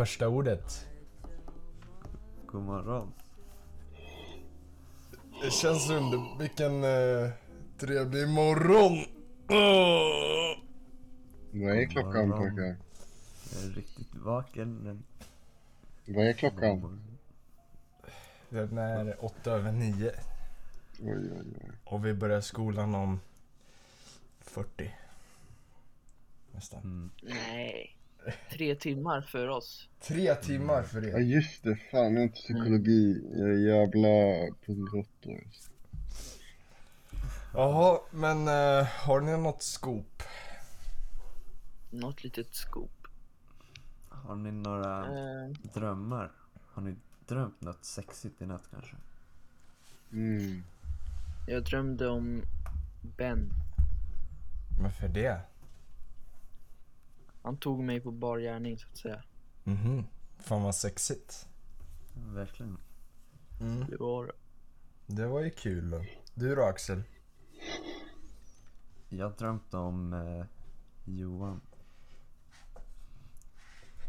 Första ordet. God morgon. Det känns under... Vilken eh, trevlig morgon. Åh! Vad är klockan Morgon. pojkar? Jag är riktigt vaken men... Vad är klockan? Den är åtta över nio. Oj, oj, oj. Och vi börjar skolan om 40. Nästan. Mm. Nej. Tre timmar för oss. Tre timmar för Ja er. just det, fan jag är inte psykologi. Jag är jävla punktråttor. Jaha, men eh, har ni något scoop? Något litet scoop. Har ni några Eh, drömmar? Har ni drömt något sexigt i natt kanske? Mm. jag drömde om Ben. Varför det? Han tog mig på bar gärning så att säga. Mhm. Fan vad sexigt. Verkligen. Mm. Det var det. Det var ju kul då. Du då Axel? Jag drömde om eh, Johan.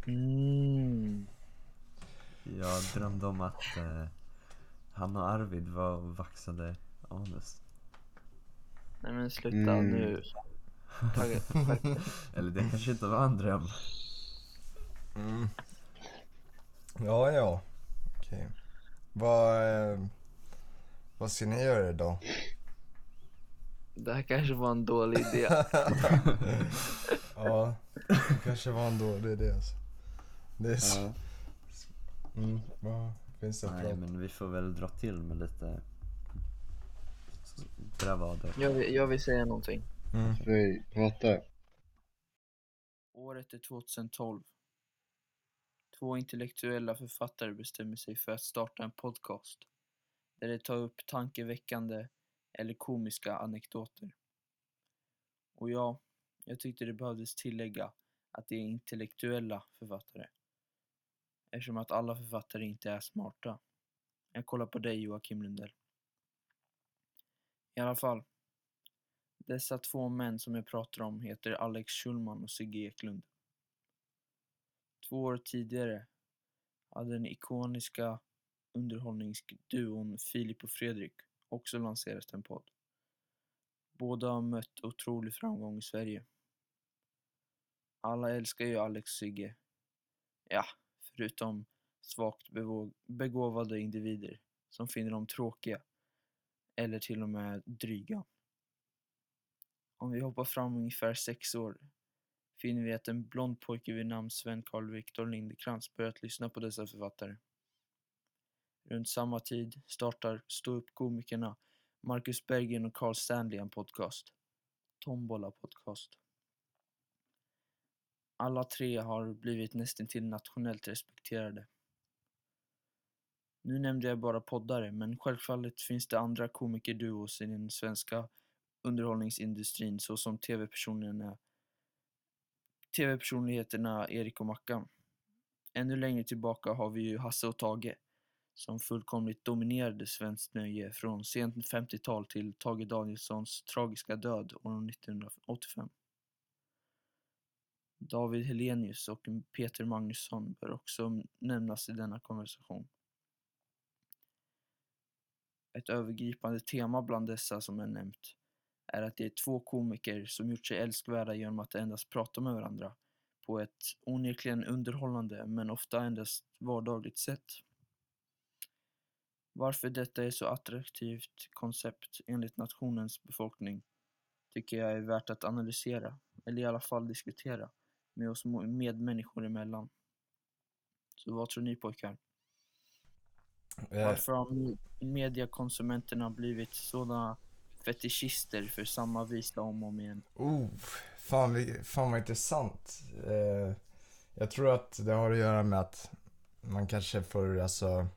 Mm. Jag drömde om att eh, han och Arvid var och vaxade anus. Nej men sluta Mm. nu. Eller det kanske inte var en dröm. Mm. Ja, ja. Okej. Vad, eh, vad ska ni göra idag? Det här kanske var en dålig idé. ja, det kanske var en dålig idé alltså. Det är så. Ja. Mm, vad finns det Nej men vi får väl dra till med lite bravader. Jag vill, jag vill säga någonting. Mm. Säg, prata. Året är 2012. Två intellektuella författare bestämmer sig för att starta en podcast där de tar upp tankeväckande eller komiska anekdoter. Och ja, jag tyckte det behövdes tillägga att det är intellektuella författare. Eftersom att alla författare inte är smarta. Jag kollar på dig Joakim Lundell. I alla fall. Dessa två män som jag pratar om heter Alex Schulman och Sigge Eklund. Två år tidigare hade den ikoniska underhållningsduon Filip och Fredrik också lanserat en podd. Båda har mött otrolig framgång i Sverige. Alla älskar ju Alex och Sigge. Ja, förutom svagt begåvade individer som finner dem tråkiga eller till och med dryga. Om vi hoppar fram ungefär sex år finner vi att en blond pojke vid namn Sven Carl Viktor Lindekrans börjat lyssna på dessa författare. Runt samma tid startar ståuppkomikerna Marcus Berggren och Carl Stanley en podcast. Tombola podcast. Alla tre har blivit nästintill nationellt respekterade. Nu nämnde jag bara poddare, men självfallet finns det andra komikerduos i den svenska underhållningsindustrin såsom tv-personerna tv-personligheterna Erik och Mackan. Ännu längre tillbaka har vi ju Hasse och Tage som fullkomligt dominerade svenskt nöje från sent 50-tal till Tage Danielssons tragiska död år 1985. David Helenius och Peter Magnusson bör också nämnas i denna konversation. Ett övergripande tema bland dessa som jag nämnt är att det är två komiker som gjort sig älskvärda genom att endast prata med varandra på ett onekligen underhållande men ofta endast vardagligt sätt. Varför detta är så attraktivt koncept enligt nationens befolkning tycker jag är värt att analysera, eller i alla fall diskutera, med oss medmänniskor emellan. Så vad tror ni pojkar? Eh, Varför har me- mediakonsumenterna blivit sådana fetischister för samma visa om och om igen? oh, fan, fan vad intressant. Eh, jag tror att det har att göra med att man kanske får alltså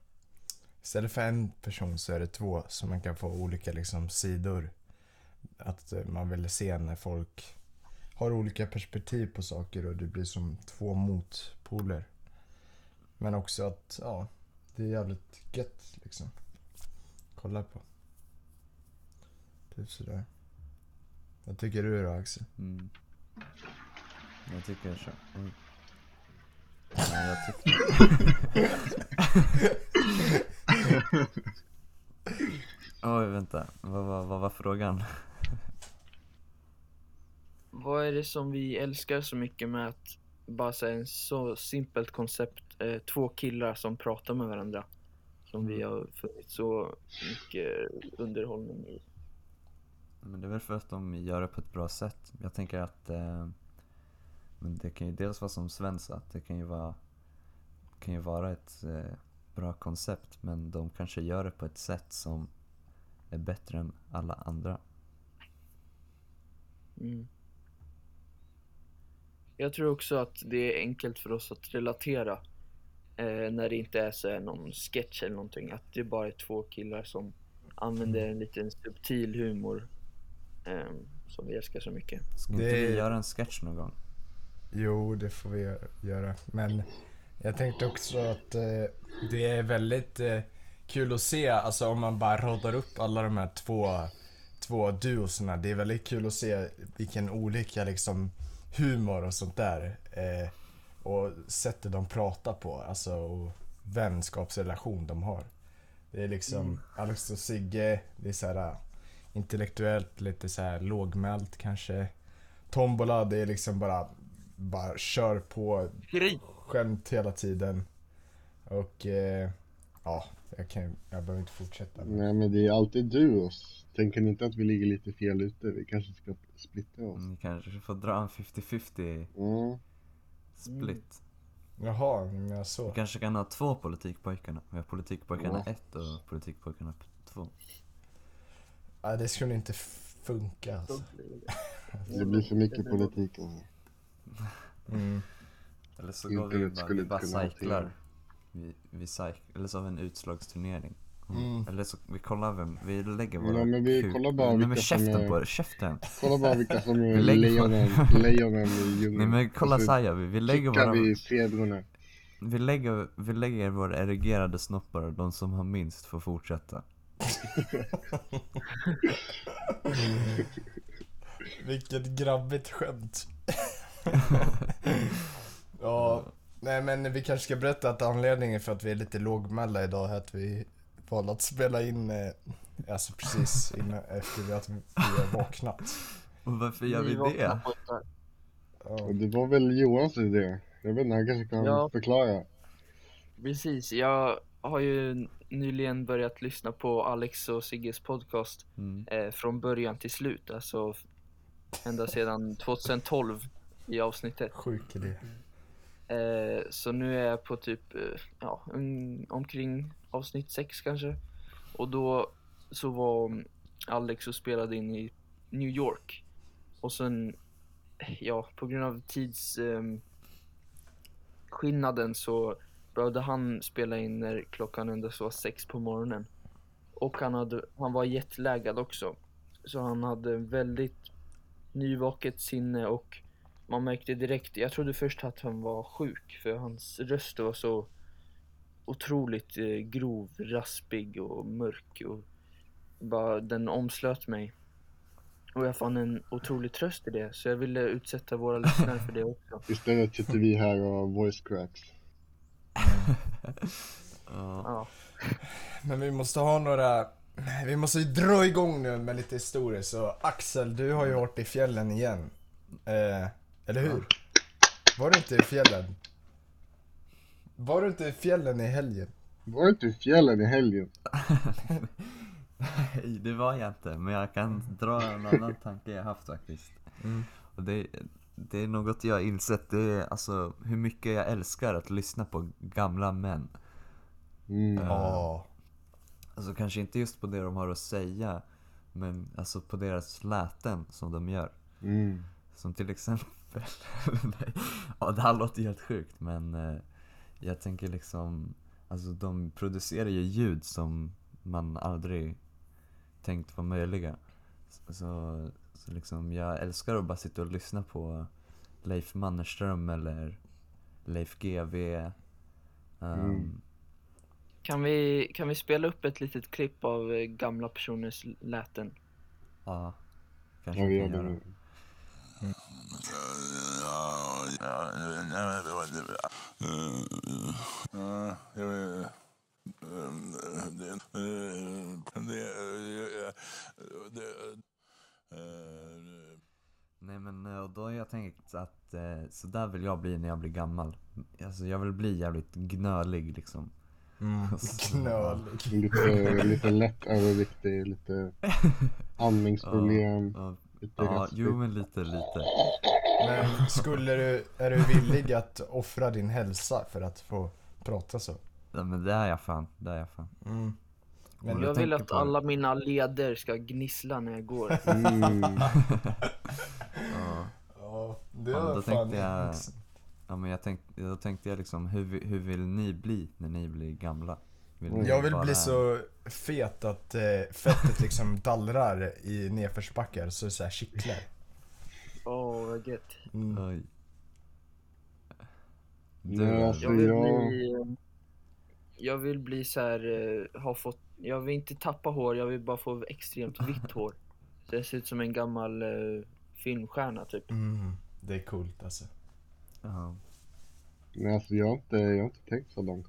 Istället för en person så är det två så man kan få olika liksom sidor. Att eh, man vill se när folk har olika perspektiv på saker och det blir som två motpoler. Men också att, ja, det är jävligt gött liksom. Kolla på. Typ sådär. Vad tycker du då Axel? Mm. Jag tycker så. Oj. Nej, jag tycker... Oj, vänta. Vad, vad, vad var frågan? Vad är det som vi älskar så mycket med att bara säga en så simpelt koncept, eh, två killar som pratar med varandra. Som vi har funnit så mycket underhållning i. Men det är väl för att de gör det på ett bra sätt. Jag tänker att eh, men det kan ju dels vara som Sven sa, att det kan ju vara, kan ju vara ett eh, bra koncept men de kanske gör det på ett sätt som är bättre än alla andra. Mm. Jag tror också att det är enkelt för oss att relatera eh, när det inte är så här någon sketch eller någonting. Att det bara är två killar som använder en liten subtil humor som vi älskar så mycket. Ska Det inte vi är- göra en sketch någon gång? Jo, det får vi gö- göra. Men jag tänkte också att eh, det är väldigt eh, kul att se, alltså om man bara radar upp alla de här två, två duosarna. Det är väldigt kul att se vilken olika liksom humor och sånt där. Eh, och sättet de pratar på, alltså och vänskapsrelation de har. Det är liksom Alex och Sigge, det är så här intellektuellt, lite så här lågmält kanske. Tombola, det är liksom bara, bara kör på skämt hela tiden. Och eh, ja, jag, kan, jag behöver inte fortsätta. Nej men det är alltid duos. Tänker ni inte att vi ligger lite fel ute? Vi kanske ska splittra oss. Ni kanske får dra en 50-50 Mm. split. Jaha, ni menar så. Vi kanske kan ha två politikpojkarna. Vi har politikpojkarna Ja. 1 och politikpojkarna 2. Ja, det skulle inte funka alltså. Det blir för mycket politik alltså. Mm. Eller så går vi bara, vi bara cyklar. Vi, vi cyk, eller så har vi en utslagsturnering. Mm. Eller så, vi kollar vem, vi lägger våra Ja, men vi kuk- kollar bara Nej men käften är- på käften! Kolla bara vilka som är lejonen, lejonen i djungeln. Nej men kolla Saja, vi, vi lägger våra, vi zebrårna. vi lägger, vi lägger våra erigerade snoppar, de som har minst får fortsätta. Vilket grabbigt skämt. ja, nej men vi kanske ska berätta att anledningen för att vi är lite lågmälda idag är att vi valde att spela in, eh, alltså precis innan, efter att vi har vaknat. Och varför gör vi det? Ja. Det var väl Johans idé? Jag vet inte, han kanske kan Ja. förklara. Precis, jag har ju nyligen börjat lyssna på Alex och Sigges podcast Mm. eh, från början till slut. Alltså ända sedan 2012 i avsnittet. Sjuk idé. Eh, så nu är jag på typ, eh, ja, um, omkring avsnitt 6 kanske. Och då så var Alex och spelade in i New York. Och sen, ja, på grund av tids ehm, skillnaden så behövde han spela in när klockan endast var sex på morgonen. Och han, hade, han var jetlaggad också. Så han hade väldigt nyvaket sinne och man märkte direkt, jag trodde först att han var sjuk för hans röst var så otroligt eh, grov, raspig och mörk och bara den omslöt mig. Och jag fann en otrolig tröst i det så jag ville utsätta våra lyssnare för det också. Istället sitter vi här och har voice cracks. Ja. Men vi måste ha några, vi måste ju dra igång nu med lite historier så Axel, du har ju varit i fjällen igen. Eh, eller hur? Var du inte i fjällen? Var du inte i fjällen i helgen? Var inte i fjällen i helgen? Nej, det var jag inte, men jag kan dra en annan tanke jag haft faktiskt. Mm. Och det, det är något jag insett, det är alltså hur mycket jag älskar att lyssna på gamla män. Mm. Ja. Alltså kanske inte just på det de har att säga, men alltså på deras läten som de gör. Mm. Som till exempel, nej, ja det här låter helt sjukt men eh, jag tänker liksom, alltså de producerar ju ljud som man aldrig tänkt var möjliga. Så, så, liksom, jag älskar att bara sitta och lyssna på Leif Mannerström eller Leif GW. Um, Mm. kan vi, kan vi spela upp ett litet klipp av eh, gamla personers läten? Ja, kanske Ja, vi kan jobbar göra. med Nej men eh, och då har jag tänkt att eh, så där vill jag bli när jag blir gammal. Alltså jag vill bli jävligt gnölig liksom. Mm. Knölig. lite, lite lätt överviktig, lite andningsproblem, Ja, lite ja raspigt. jo men lite, lite. Men skulle du, är du villig att offra din hälsa för att få prata så? Ja, men det är jag fan, det är jag fan. Mm. Men Jag vill att på- alla mina leder ska gnissla när jag går. Mm. Ja. Ja, det Ja, men var då fan tänkte jag- Ja men jag tänkte, då tänkte jag liksom, hur, hur vill ni bli när ni blir gamla? Vill Jag vill bara- bli så fet att eh, fettet liksom dallrar i nedförsbackar så det så här kittlar. Åh, vad gött. Mm. Oj. Nej, Du, alltså, Jag vill jag- bli... Jag vill bli så här, eh, ha fått... Jag vill inte tappa hår, jag vill bara få extremt vitt hår. Så jag ser ut som en gammal eh, filmstjärna typ. Mm. Det är coolt alltså. ja. Nej, alltså jag har inte, jag har inte tänkt så långt.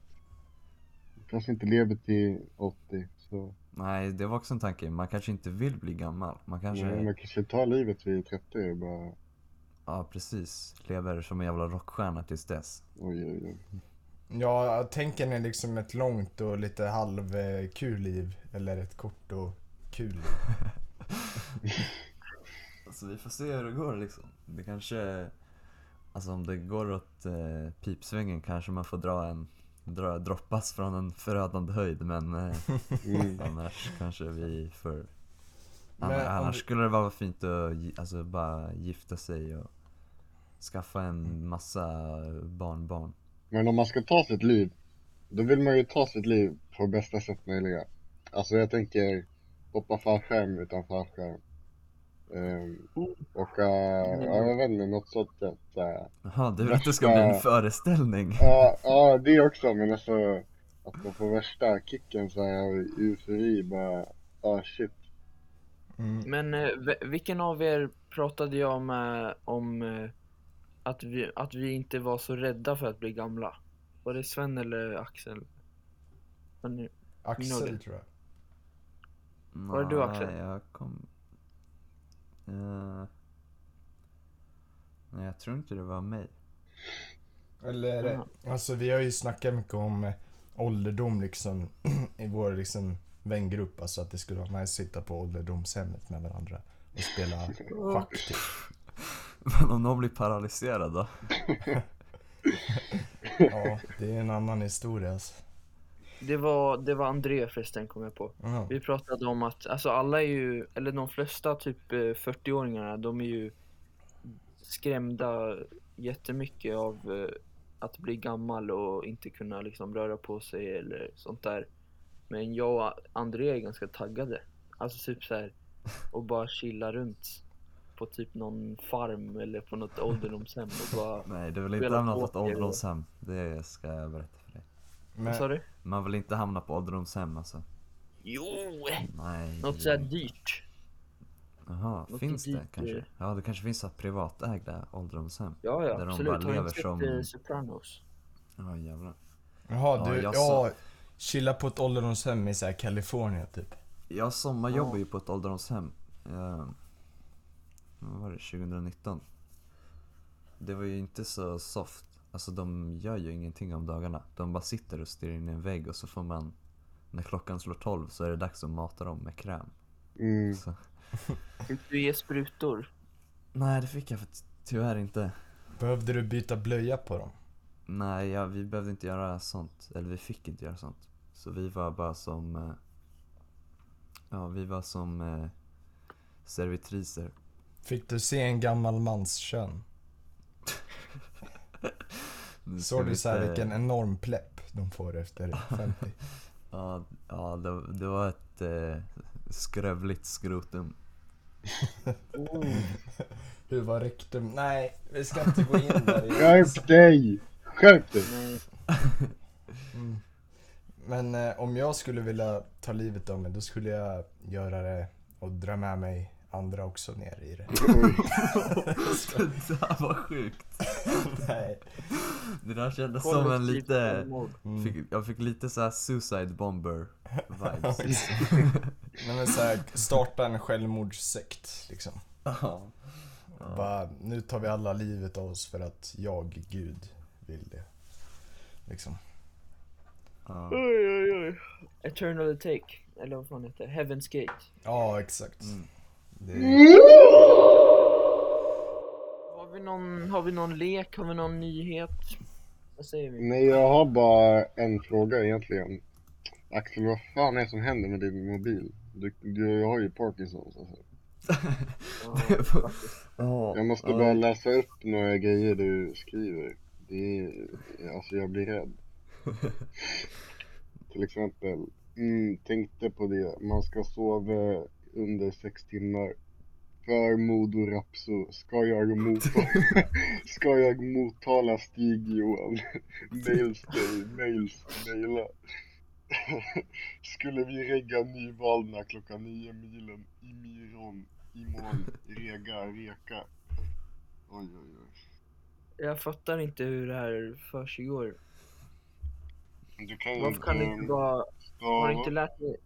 Kanske inte lever till 80, så Nej, det var också en tanke. Man kanske inte vill bli gammal. Man kanske, nej, man kanske tar livet vid 30 och bara ja precis, lever som en jävla rockstjärna tills dess. oj oj oj. Ja, tänker ni liksom ett långt och lite halvkul liv eller ett kort och kul liv? Alltså vi får se hur det går liksom. Det kanske, alltså om det går åt eh, pipsvängen kanske man får dra en, dra, droppas från en förödande höjd men eh, Mm. annars kanske vi får Men Annars, vi- skulle det vara fint att alltså, bara gifta sig och skaffa en massa barnbarn. Men om man ska ta sitt liv, då vill man ju ta sitt liv på bästa sätt möjliga. Alltså jag tänker hoppa fallskärm utan fallskärm. Um, åka, ja jag vet inte, något sånt. Jaha, du vill att det ska bli en föreställning? Ja, ja det också men alltså att man får värsta kicken så här eufori bara, ah shit. Mm. Men eh, vilken av er pratade jag med om eh, att, vi, att vi inte var så rädda för att bli gamla? Var det Sven eller Axel? Nu- Axel tror jag. Var det du, Axel? Nej, jag kom... Eh, Nej, jag tror inte det var mig. Eller, Jaha. alltså vi har ju snackat mycket om eh, ålderdom liksom i vår liksom vängrupp. Alltså att det skulle vara nice att sitta på ålderdomshemmet med varandra och spela schack typ. Men om någon blir paralyserad då? Ja, det är en annan historia alltså. det, var, det var André förresten kom jag på. Ja. Vi pratade om att, alltså alla är ju, eller de flesta typ eh, 40-åringarna, de är ju skrämda jättemycket av eh, att bli gammal och inte kunna liksom röra på sig eller sånt där. Men jag och André är ganska taggade. Alltså typ så här och bara chilla runt på typ någon farm eller på något ålderdomshem och bara, Nej, du vill inte hamna på ett ålderdomshem. Det ska jag berätta för dig. vad sa du? Man vill inte hamna på ålderdomshem alltså. Jo! Nej. Något sådär dyrt. Jaha, något finns det dyrt, kanske? eh. Ja, det kanske finns så privatägda ålderdomshem. Ja, Där ja de absolut. bara Har du lever sett som- eh, Sopranos? Ja, jävlar. jaha, Ja, du, jag ja, sa- chilla på ett ålderdomshem i så här California typ. Jag sommarjobbar ju på ett ålderdomshem. Eh, vad var det? 2019. Det var ju inte så soft. Alltså de gör ju ingenting om dagarna. De bara sitter och stirrar in i en vägg och så får man när klockan slår 12 så är det dags att mata dem med kräm. Mm. Så. Fick du ge sprutor? Nej det fick jag för tyvärr inte. Behövde du byta blöja på dem? Nej, ja, vi behövde inte göra sånt. Eller vi fick inte göra sånt. Så vi var bara som... Eh, ja, vi var som eh, servitriser. Fick du se en gammal mans kön? Såg du så här vilken enorm plepp de får efter 50? Ja, ja det, det var ett eh, skrövligt skrotum. Hur var rektum? Nej, vi ska inte gå in där i Skärp dig! Skärp dig! Mm. Men eh, om jag skulle vilja ta livet av mig, då skulle jag göra det och dra med mig andra också ner i det. Det där var sjukt. Nej. Det där kändes som en lite. Mm. fick, jag fick lite så här suicide bomber vibes. Nej men såhär, starta en självmordssekt liksom. Ja. Bara, nu tar vi alla livet av oss för att jag, Gud, vill det. Liksom. Ja. Oj, oj, oj. Eternal Take, eller vad fan heter? Heaven's Gate. Ja, exakt. Mm. Det, Har vi någon, har vi någon lek? Har vi någon nyhet? Vad säger vi? Nej, jag har bara en fråga egentligen. Axel, vad fan är det som händer med din mobil? Du, du har ju Parkinsons alltså. Jag måste bara läsa upp några grejer du skriver. Det är, alltså jag blir rädd. Till exempel, mm, tänkte på det, man ska sova under sex timmar. För Modo Rapso, ska jag mottala, ska jag mottala Stig-Johan? Mails dig, mails, maila. Skulle vi regga Nyvalna klockan nio milen, Imiron, imorgon, rega, reka. Oj, oj, oj. Jag fattar inte hur det här försiggår. Du kan ju Varför kan du inte bara... Har du inte lärt dig...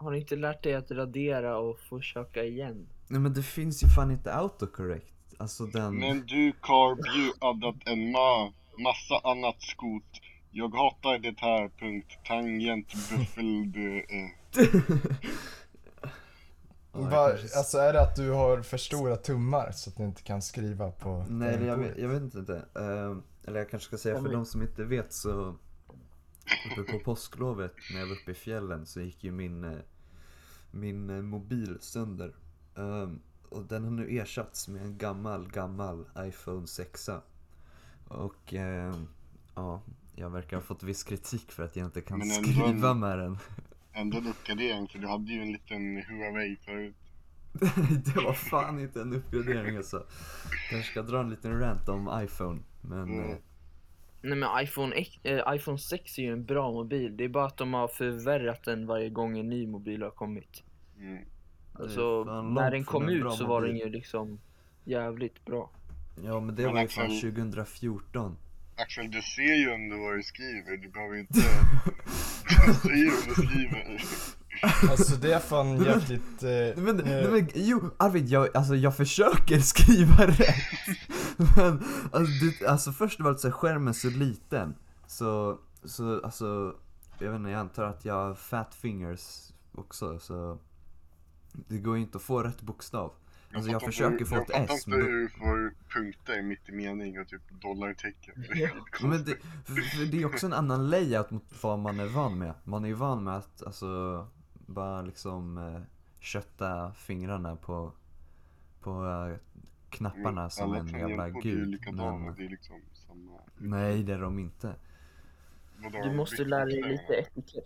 Har du inte lärt dig att radera och försöka igen? Nej men det finns ju fan inte autocorrect. Alltså den... Men du Carb, ju addat en ma massa annat skot. Jag hatar det här, punkt. Tangent, buffel, du, eh. Kanske- alltså är det att du har för stora tummar så att du inte kan skriva på Nej, jag, vet, jag vet inte. Ehm, eller jag kanske ska säga för de som inte vet så uppe på påsklovet när jag var uppe i fjällen så gick ju min, eh, min eh, mobil sönder. Ehm, och den har nu ersatts med en gammal, gammal iPhone 6. Och ehm, ja, jag verkar ha fått viss kritik för att jag inte kan ändå- skriva med den. Ändå en uppgradering, för du hade ju en liten Huawei förut. det var fan inte en uppgradering alltså. Kanske ska dra en liten rant om iPhone. Men Mm. Nej men iPhone, X- eh, iPhone 6 är ju en bra mobil. Det är bara att de har förvärrat den varje gång en ny mobil har kommit. Mm. Alltså, när den kom ut så var den mobil. ju liksom jävligt bra. Ja men det Men var ju fan Axel- 2014 Axel, du ser ju ändå vad du skriver. Du behöver inte... du ser ju vad du skriver. Alltså det är fan jävligt... Eh, men, eh, men jo Arvid, jag, alltså jag försöker skriva rätt Men alltså, det, alltså först var det så här, skärmen så liten Så, så alltså Jag vet inte, jag antar att jag har fat fingers också så Det går ju inte att få rätt bokstav Alltså jag fattar försöker inte, få jag ett fattar S inte men då, hur du får punkter mitt i mening och typ dollartecken. Är men det, för, för det är också en annan layout mot vad man är van med Man är ju van med att alltså bara liksom eh, kötta fingrarna på, på eh, knapparna som Mm, Alla en jävla är ju gud men, det är liksom samma. Nej det är de inte Du måste lära dig lite etikett.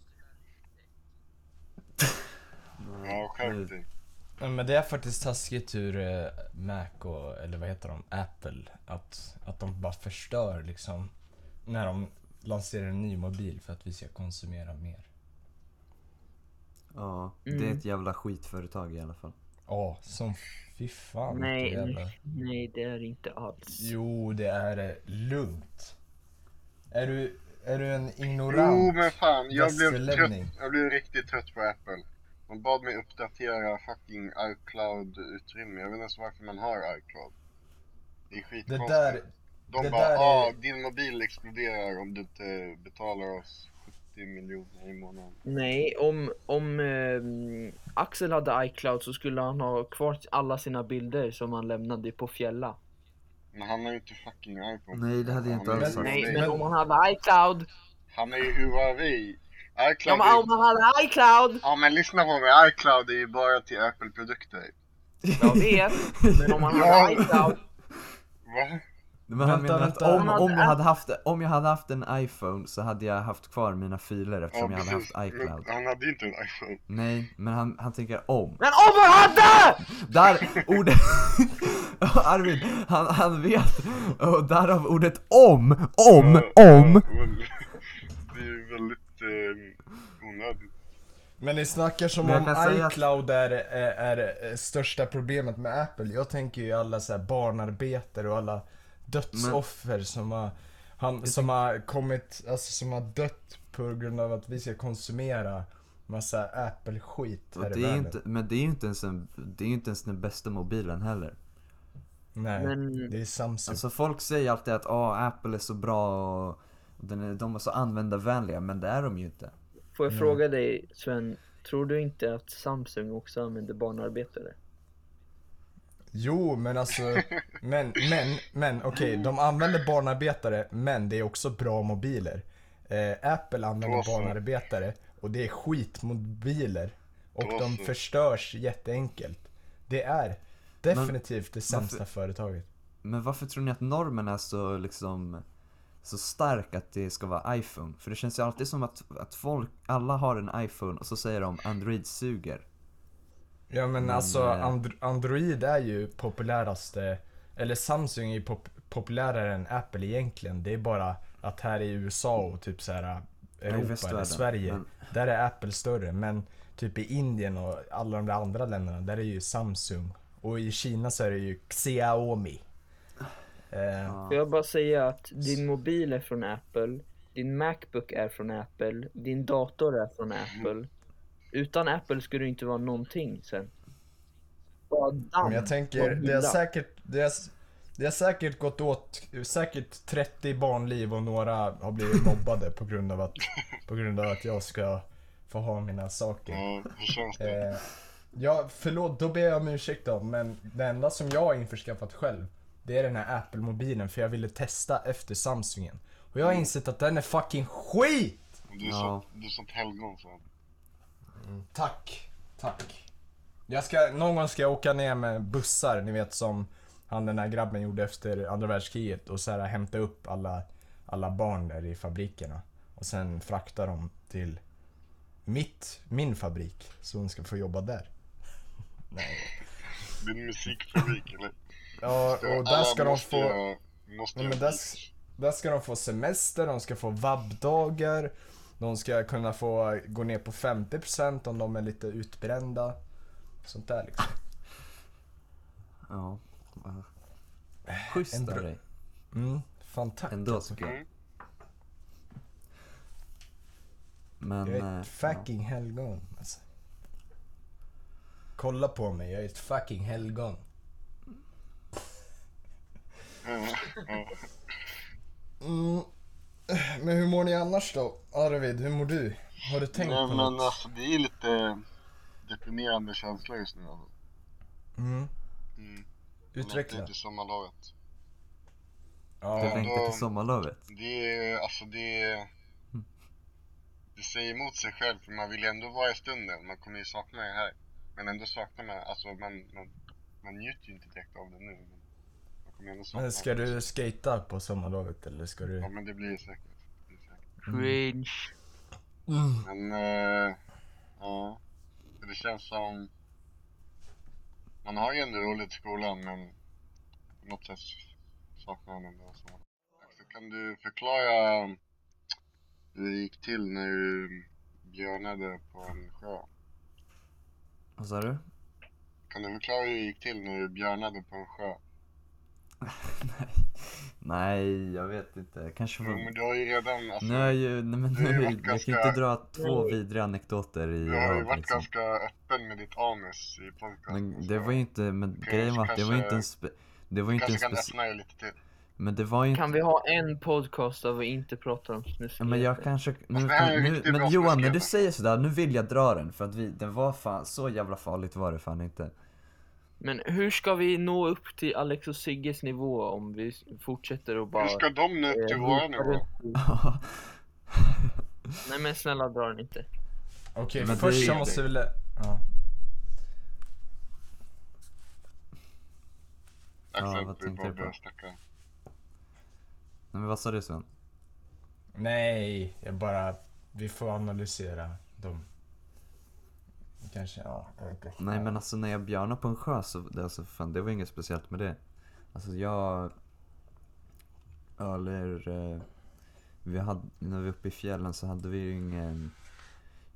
Ja, skärp dig. Men det är faktiskt taskigt ur eh, Mac och, eller vad heter de, Apple. Att, att de bara förstör liksom när de lanserar en ny mobil för att vi ska konsumera mer. Ja, det är Mm. ett jävla skitföretag i alla fall Ja, som fy fan Nej, jävla... nej, det är det inte alls. Jo, det är det lugnt. Är du, är du en ignorant Jo men fan, jag blev trött. Jag blev riktigt trött på Apple. De bad mig uppdatera fucking iCloud-utrymme. Jag vet inte ens varför man har iCloud. Det är Det skitkonstigt. där, De det bara, där ah, är- din mobil exploderar om du inte betalar oss 70 miljoner i månaden. Nej, om, om ehm, Axel hade iCloud så skulle han ha kvar alla sina bilder som han lämnade på Fjälla. Men han har ju inte fucking iPhone. Nej, det hade jag inte Han alls sagt. Nej, men om han hade iCloud. Han är ju Huawei. Ja, iCloud men är... om han hade iCloud. Ja men lyssna på mig, iCloud är ju bara till Apple-produkter. Jag vet, men om han hade Ja. iCloud. Va? Men han Vänta, menar att vänta. om, Han om, hade jag hade haft, om jag hade haft en iPhone så hade jag haft kvar mina filer eftersom jag hade haft Men iCloud han hade ju inte en iPhone. Nej, men han, han tänker om Men om han hade! Där, ordet... Arvid, han, han vet. Och därav ordet om, om, Ja, om. ja, men Det är ju väldigt eh, onödigt. Men ni snackar som Men jag om iCloud är, är, är största problemet med Apple. Jag tänker ju alla så här barnarbetare och alla dödsoffer som har han, som har kommit, alltså som har dött på grund av att vi ska konsumera massa Apple-skit Och här i det är världen. inte, men det är ju inte ens, en, det är inte ens den bästa mobilen heller. Nej, Men- det är Samsung. Alltså folk säger alltid att ah, Apple är så bra och och den är, de är så användarvänliga, men det är de ju inte. Får jag Mm. fråga dig Sven, tror du inte att Samsung också använder barnarbetare? Jo, men alltså, men, men, men okej, de använder barnarbetare, men det är också bra mobiler. Eh, Apple använder så. barnarbetare och det är skitmobiler. Och Då de förstörs jätteenkelt. Det är definitivt det sämsta varför- företaget. Men varför tror ni att normen är så liksom så stark att det ska vara iPhone? För det känns ju alltid som att, att folk, alla har en iPhone och så säger de Android suger. Ja men, Men, alltså eh, and- Android är ju populäraste, eller Samsung är ju pop- populärare än Apple egentligen. Det är bara att här i USA och typ så här Ja, i Europa eller. Sverige, Men- där är Apple större. Men typ i Indien och alla de där andra länderna, där är ju Samsung. Och i Kina så är det ju Xiaomi. Eh, jag bara säga att din mobil är från Apple, din Macbook är från Apple, din dator är från Apple. Utan Apple skulle det inte vara någonting sen. Men jag tänker, det har säkert, det har, det har säkert gått åt, säkert 30 barnliv och några har blivit mobbade på grund av att, på grund av att jag ska få ha mina saker. Det? Eh, ja, förlåt, då ber jag om ursäkt då, men det enda som jag har införskaffat själv, det är den här Apple-mobilen för jag ville testa efter Samsungen. Och jag har insett att den är fucking skit! Du är, Ja. så, du är sånt helgon så. Tack, tack. Jag ska, någon gång ska jag åka ner med bussar, ni vet som han den här grabben gjorde efter andra världskriget och så här hämta upp alla, alla barn där i fabrikerna. Och sen frakta dem till mitt, min fabrik, så hon ska få jobba där. Nej. Din musikfabrik eller? Ja, och där ska de få... göra- Måste men där, där ska de få semester, de ska få vabbdagar, de ska kunna få gå ner på 50% om de är lite utbrända. Sånt där liksom. Ja. ja. Schysst En av dig. Mm, fan tack Ändå alltså. tycker jag. Mm. Men... Jag är eh, ett fucking helgon alltså. Kolla på mig, jag är ett fucking helgon. Ja, ja. Mm. Men hur mår ni annars då? Arvid, hur mår du? Har du tänkt Nej på men något? alltså det är lite deprimerande känsla just nu alltså. Mm. Mm. Utveckla. Längtar till sommarlovet. Ja, du längtar till sommarlovet. Det är, alltså det är... Det säger emot sig själv för man vill ju ändå vara i stunden. Man kommer ju sakna det här. Men ändå saknar man, alltså man, man, man njuter ju inte direkt av det nu. Men men ska du skata på sommarlovet eller ska du? Ja men det blir säkert. Det blir säkert. Cringe. Men, eh, ja. Det känns som... Man har ju ändå roligt i skolan men på något sätt saknar man ändå så. Så kan du förklara hur det gick till när du björnade på en sjö? Vad sa du? Kan du förklara hur det gick till när du björnade på en sjö? Nej. Nej, jag vet inte. Kanske var... men du har ju redan, alltså, Nu är jag ju, nej men har ju nu, jag kan ganska- inte dra två vidriga anekdoter i du har ju varit liksom. ganska öppen med ditt anus i podcasten. Men så det var ju inte, men grejen var att det var inte en spe, det var ju inte en kanske kan lite till. men det var ju inte Kan vi ha en podcast där vi inte pratar om snuskigheter? men jag kanske, nu, nu riktigt men Johan när du säger sådär, nu vill jag dra den för att vi, den var fan, så jävla farligt var det fan inte Men hur ska vi nå upp till Alex och Sigges nivå om vi fortsätter och bara... Hur ska de nå upp till eh, ropa nivå? Nej men snälla dra den inte. Okej, Men först så måste vi... lä- Ja. Ja, Axel, vad du tänkte bara du på? börjar snacka. Nej men vad sa du Sven? Nej, jag bara... Vi får analysera dem. Kanske, ja. Nej men alltså när jag björnade på en sjö så, det, alltså, fan, det var inget speciellt med det Alltså jag, eller, eh, vi hade, när vi var uppe i fjällen så hade vi ju ingen,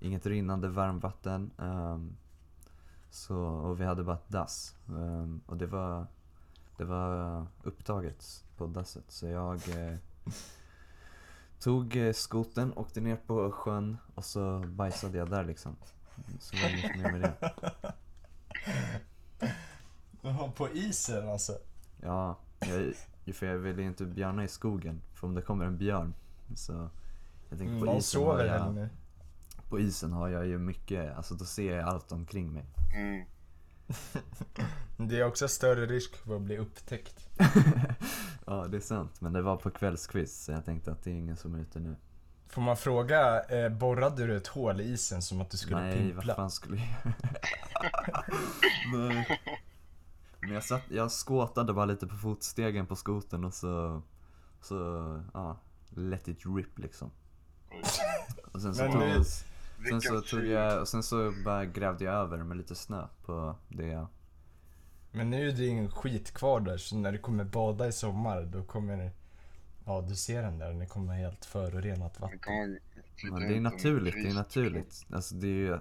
inget rinnande varmvatten. Um, så, och vi hade bara ett dass. Um, och det var, det var upptaget på dasset. Så jag eh, tog eh, skoten, åkte ner på sjön och så bajsade jag där liksom. Så var det inget mer med det. Jaha, på isen alltså? Ja, jag, för jag vill ju inte björna i skogen. För om det kommer en björn så jag tänker Mm, på man isen har jag, nu. På isen har jag ju mycket, alltså då ser jag allt omkring mig. Mm. Det är också större risk för att bli upptäckt. ja, det är sant. Men det var på kvällskvist så jag tänkte att det är ingen som är ute nu. Får man fråga, eh, borrade du ett hål i isen som att du skulle Nej, pimpla? vad fan skulle jag Nej. Men jag, satt, jag skåtade bara lite på fotstegen på skoten och så, så, ja, let it rip liksom. Och sen så Men tog sen så tog jag, och sen så bara grävde jag över med lite snö på det jag, Men nu är det ingen skit kvar där, så när du kommer bada i sommar, då kommer det... Ja, du ser den där, den kommer helt förorenat vatten. men det är naturligt, det är naturligt. Alltså det är ju,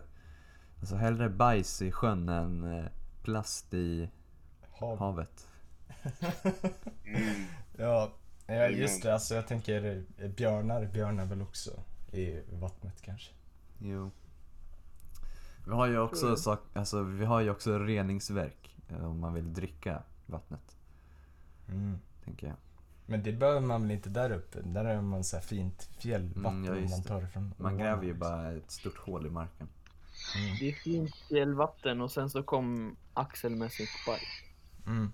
alltså hellre bajs i sjön än eh, plast i Hav. havet. Mm. Ja, ja, just det. Alltså jag tänker eh, björnar, björnar väl också i vattnet kanske. Jo. Vi har ju också sak, alltså vi har ju också reningsverk eh, om man vill dricka vattnet, Mm. tänker jag. Men det behöver man väl inte där uppe? Där har man så här fint fjällvatten Mm, ja, man det. tar ifrån Man gräver ju liksom. bara ett stort hål i marken. Mm. Det är fint fjällvatten och sen så kom Axel med sitt bajs. Mm.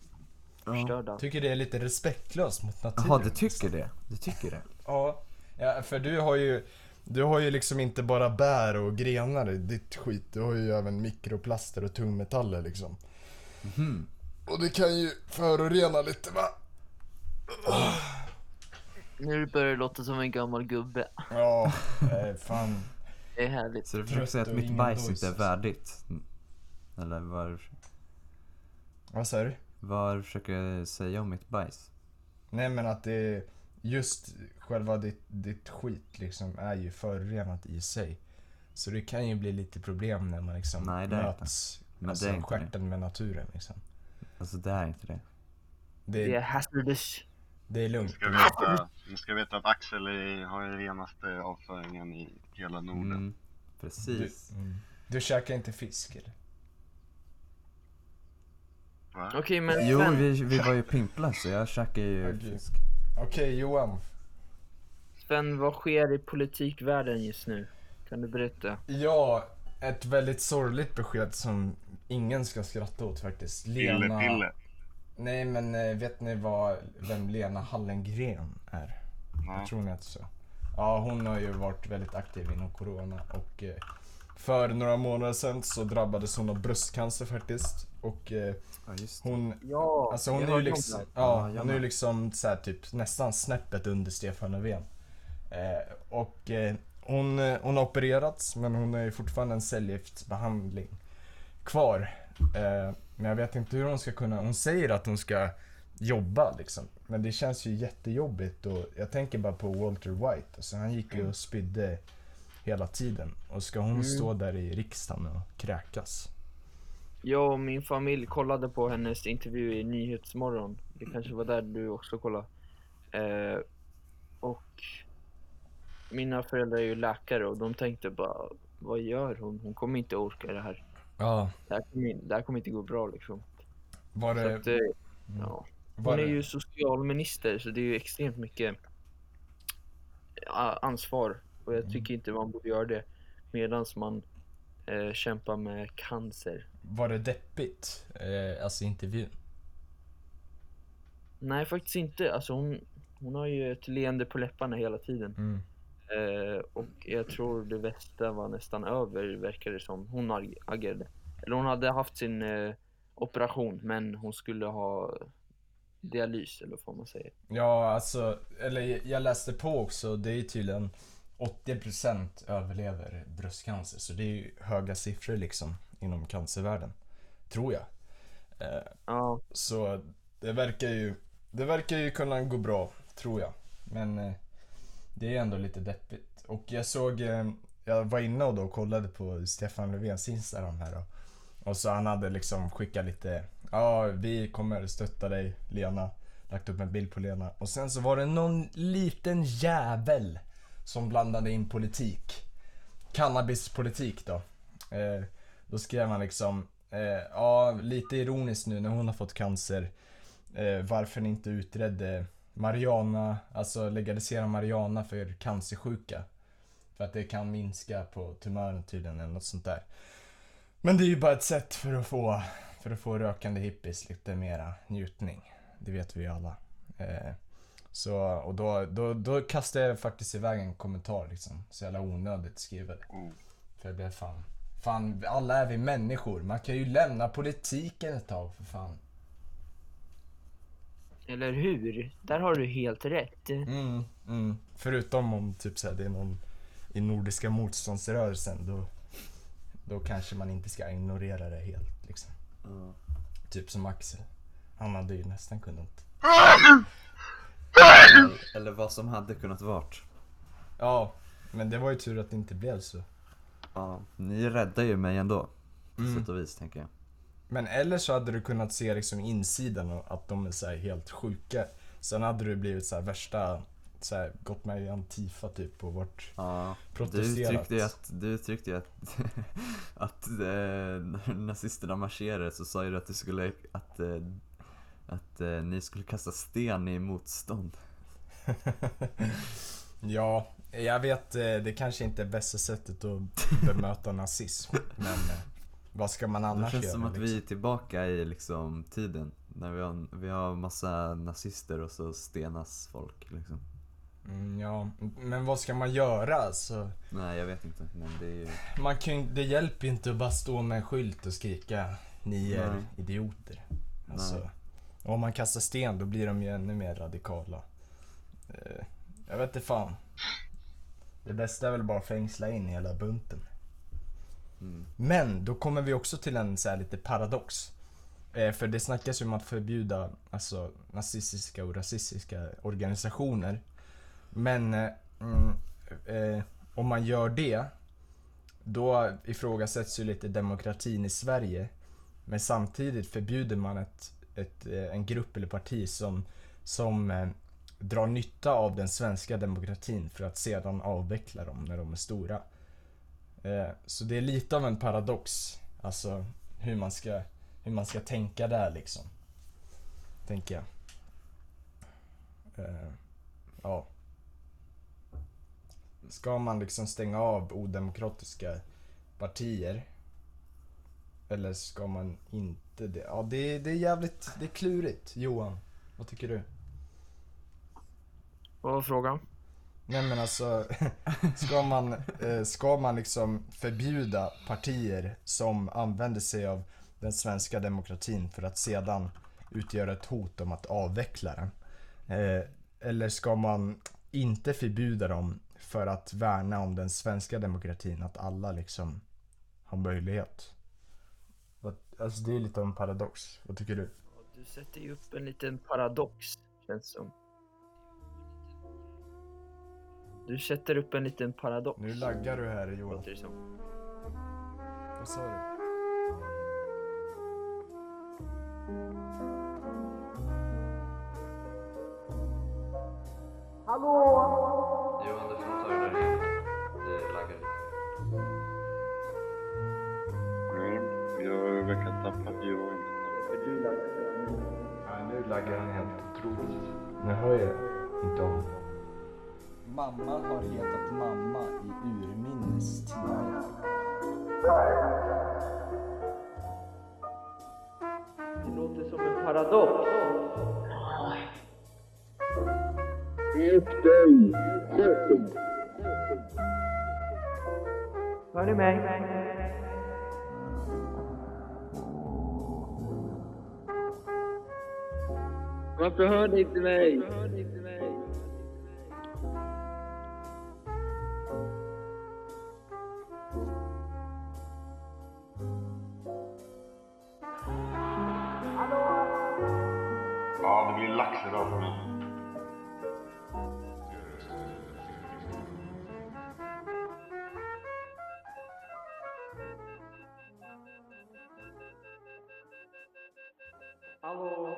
Förstörda. Tycker det är lite respektlöst mot naturen. Jaha, du tycker det? Du tycker det? Ja, ja, för du har ju du har ju liksom inte bara bär och grenar i ditt skit. Du har ju även mikroplaster och tungmetaller liksom. Mhm. Och det kan ju förorena lite va? Nu börjar det låta som en gammal gubbe. Ja, eh, fan. Det är härligt. Så du försöker säga att mitt bajs inte är värdigt? Eller vad, Vad sa du? vad försöker jag säga om mitt bajs? Nej men att det är just själva ditt, ditt skit liksom är ju förorenat i sig. Så det kan ju bli lite problem när man liksom Nej, det är möts. Men alltså det är inte det. stjärten med naturen liksom. Alltså det är inte det. Det, Det är är, hazardous. Det är Ni lugnt. ska veta, ni ska veta att Axel är, har den renaste avföringen i hela Norden. Mm, Du, precis. mm. du käkar inte fisk eller? Okej men Jo, vi, vi var ju pimplar så jag käkar ju Okej. fisk. Okej Johan. Sven, vad sker i politikvärlden just nu? Kan du berätta? Ja, ett väldigt sorgligt besked som ingen ska skratta åt faktiskt. Pille, Lena... pille. Nej men eh, vet ni vad, vem Lena Hallengren är? Nej. Jag tror ni att så. Ja, hon har ju varit väldigt aktiv inom corona och eh, för några månader sedan så drabbades hon av bröstcancer faktiskt. Och eh, Ja, hon, Ja, alltså hon är ju liksom. Ja, hon är ju liksom så här, typ nästan snäppet under Stefan Löfven. Eh, och eh, hon, eh, hon har opererats men hon har ju fortfarande en cellgiftsbehandling kvar. Men jag vet inte hur hon ska kunna, hon säger att hon ska jobba liksom. Men det känns ju jättejobbigt och jag tänker bara på Walter White. Alltså, han gick ju och spydde hela tiden. Och ska hon Mm. stå där i riksdagen och kräkas? Jag och min familj kollade på hennes intervju i Nyhetsmorgon. Det kanske var där du också kollade. Eh, och mina föräldrar är ju läkare och de tänkte bara, vad gör hon? Hon kommer inte orka det här. Ja, Det här kommer, det här kommer inte gå bra liksom. var det... att, eh, mm, ja. Hon är ju socialminister så det är ju extremt mycket ansvar. Och jag Mm. tycker inte man borde göra det medan man eh, kämpar med cancer. Var det deppigt? Eh, alltså intervjun? Nej faktiskt inte. Alltså hon, hon har ju ett leende på läpparna hela tiden. Mm. Eh, och jag tror det värsta var nästan över verkar det som. Hon ag- agerade. Eller hon hade haft sin eh, operation men hon skulle ha dialys eller vad man säga. Ja, alltså, eller jag läste på också, det är tydligen 80% överlever bröstcancer. Så det är ju höga siffror liksom inom cancervärlden. Tror jag. Eh, Ja, så det verkar ju, det verkar ju kunna gå bra, tror jag. Men eh, det är ändå lite deppigt. Och jag såg, eh, jag var inne och då kollade på Stefan Löfvens Instagram här då. Och så han hade liksom skickat lite, ja vi kommer stötta dig Lena. Lagt upp en bild på Lena. Och sen så var det någon liten jävel som blandade in politik. Cannabispolitik då. Eh, då skrev han liksom, eh, ja lite ironiskt nu när hon har fått cancer. Eh, varför ni inte utredde Mariana, alltså legalisera Mariana för cancersjuka. För att det kan minska på tumören tydligen eller något sånt där. Men det är ju bara ett sätt för att få, för att få rökande hippies lite mera njutning. Det vet vi ju alla. Eh, så, och då, då, då kastade jag faktiskt iväg en kommentar liksom. Så jävla onödigt skrivet. Mm. För jag blev fan, fan alla är vi människor. Man kan ju lämna politiken ett tag för fan. Eller hur? Där har du helt rätt. Mm, mm. Förutom om typ så här, det är någon i Nordiska motståndsrörelsen då, då kanske man inte ska ignorera det helt liksom. Ja. Typ som Axel. Han hade ju nästan kunnat. Eller, eller vad som hade kunnat vart. Ja, men det var ju tur att det inte blev så. Ja, ni räddar ju mig ändå. På Mm. sätt och vis tänker jag. Men eller så hade du kunnat se liksom insidan och att de är så här helt sjuka. Sen hade du blivit så här värsta, så här, gått med i Antifa typ och varit Ja, du protesterat. uttryckte ju att, du uttryckte att, att eh, när nazisterna marscherade så sa ju du att du skulle, att, eh, att eh, ni skulle kasta sten i motstånd. Ja, jag vet eh, det kanske inte är bästa sättet att bemöta nazism. Men eh, vad ska man Det annars känns göra? som att vi liksom? är tillbaka i liksom tiden. När vi har, vi har massa nazister och så stenas folk liksom. mm, ja, men vad ska man göra? Alltså, Nej jag vet inte, men det är ju... man kan, det hjälper ju inte att bara stå med en skylt och skrika ni är Nej. idioter. Alltså, och om man kastar sten då blir de ju ännu mer radikala. Eh, jag vet inte fan. Det bästa är väl bara att fängsla in hela bunten. Mm. Men då kommer vi också till en så här lite paradox. Eh, för det snackas ju om att förbjuda alltså, nazistiska och rasistiska organisationer. Men eh, mm, eh, om man gör det, då ifrågasätts ju lite demokratin i Sverige. Men samtidigt förbjuder man ett, ett, eh, en grupp eller parti som, som eh, drar nytta av den svenska demokratin för att sedan avveckla dem när de är stora. Eh, så det är lite av en paradox. Alltså hur man ska, hur man ska tänka där liksom. Tänker jag. Eh, ja. Ska man liksom stänga av odemokratiska partier? Eller ska man inte det? Ja det, det är jävligt, det är klurigt. Johan, vad tycker du? Vad var frågan? Nej men alltså, ska man, eh, ska man liksom förbjuda partier som använder sig av den svenska demokratin för att sedan utgöra ett hot om att avveckla den? Eh, eller ska man inte förbjuda dem för att värna om den svenska demokratin, att alla liksom har möjlighet? Alltså det är lite av en paradox, vad tycker du? Du sätter ju upp en liten paradox, känns som. Du sätter upp en liten paradox. Nu laggar du här Johan. låter det som. Vad sa du? Johan du får ta det där igen. Det laggar lite. Ja, jag verkar tappat Johan. Ja, nu laggar han helt otroligt. Nu hör jag inte om. Mamma har hetat mamma i urminnes tider. Det låter som en paradox. Hör ni mig? Varför hör ni inte mig? Alô!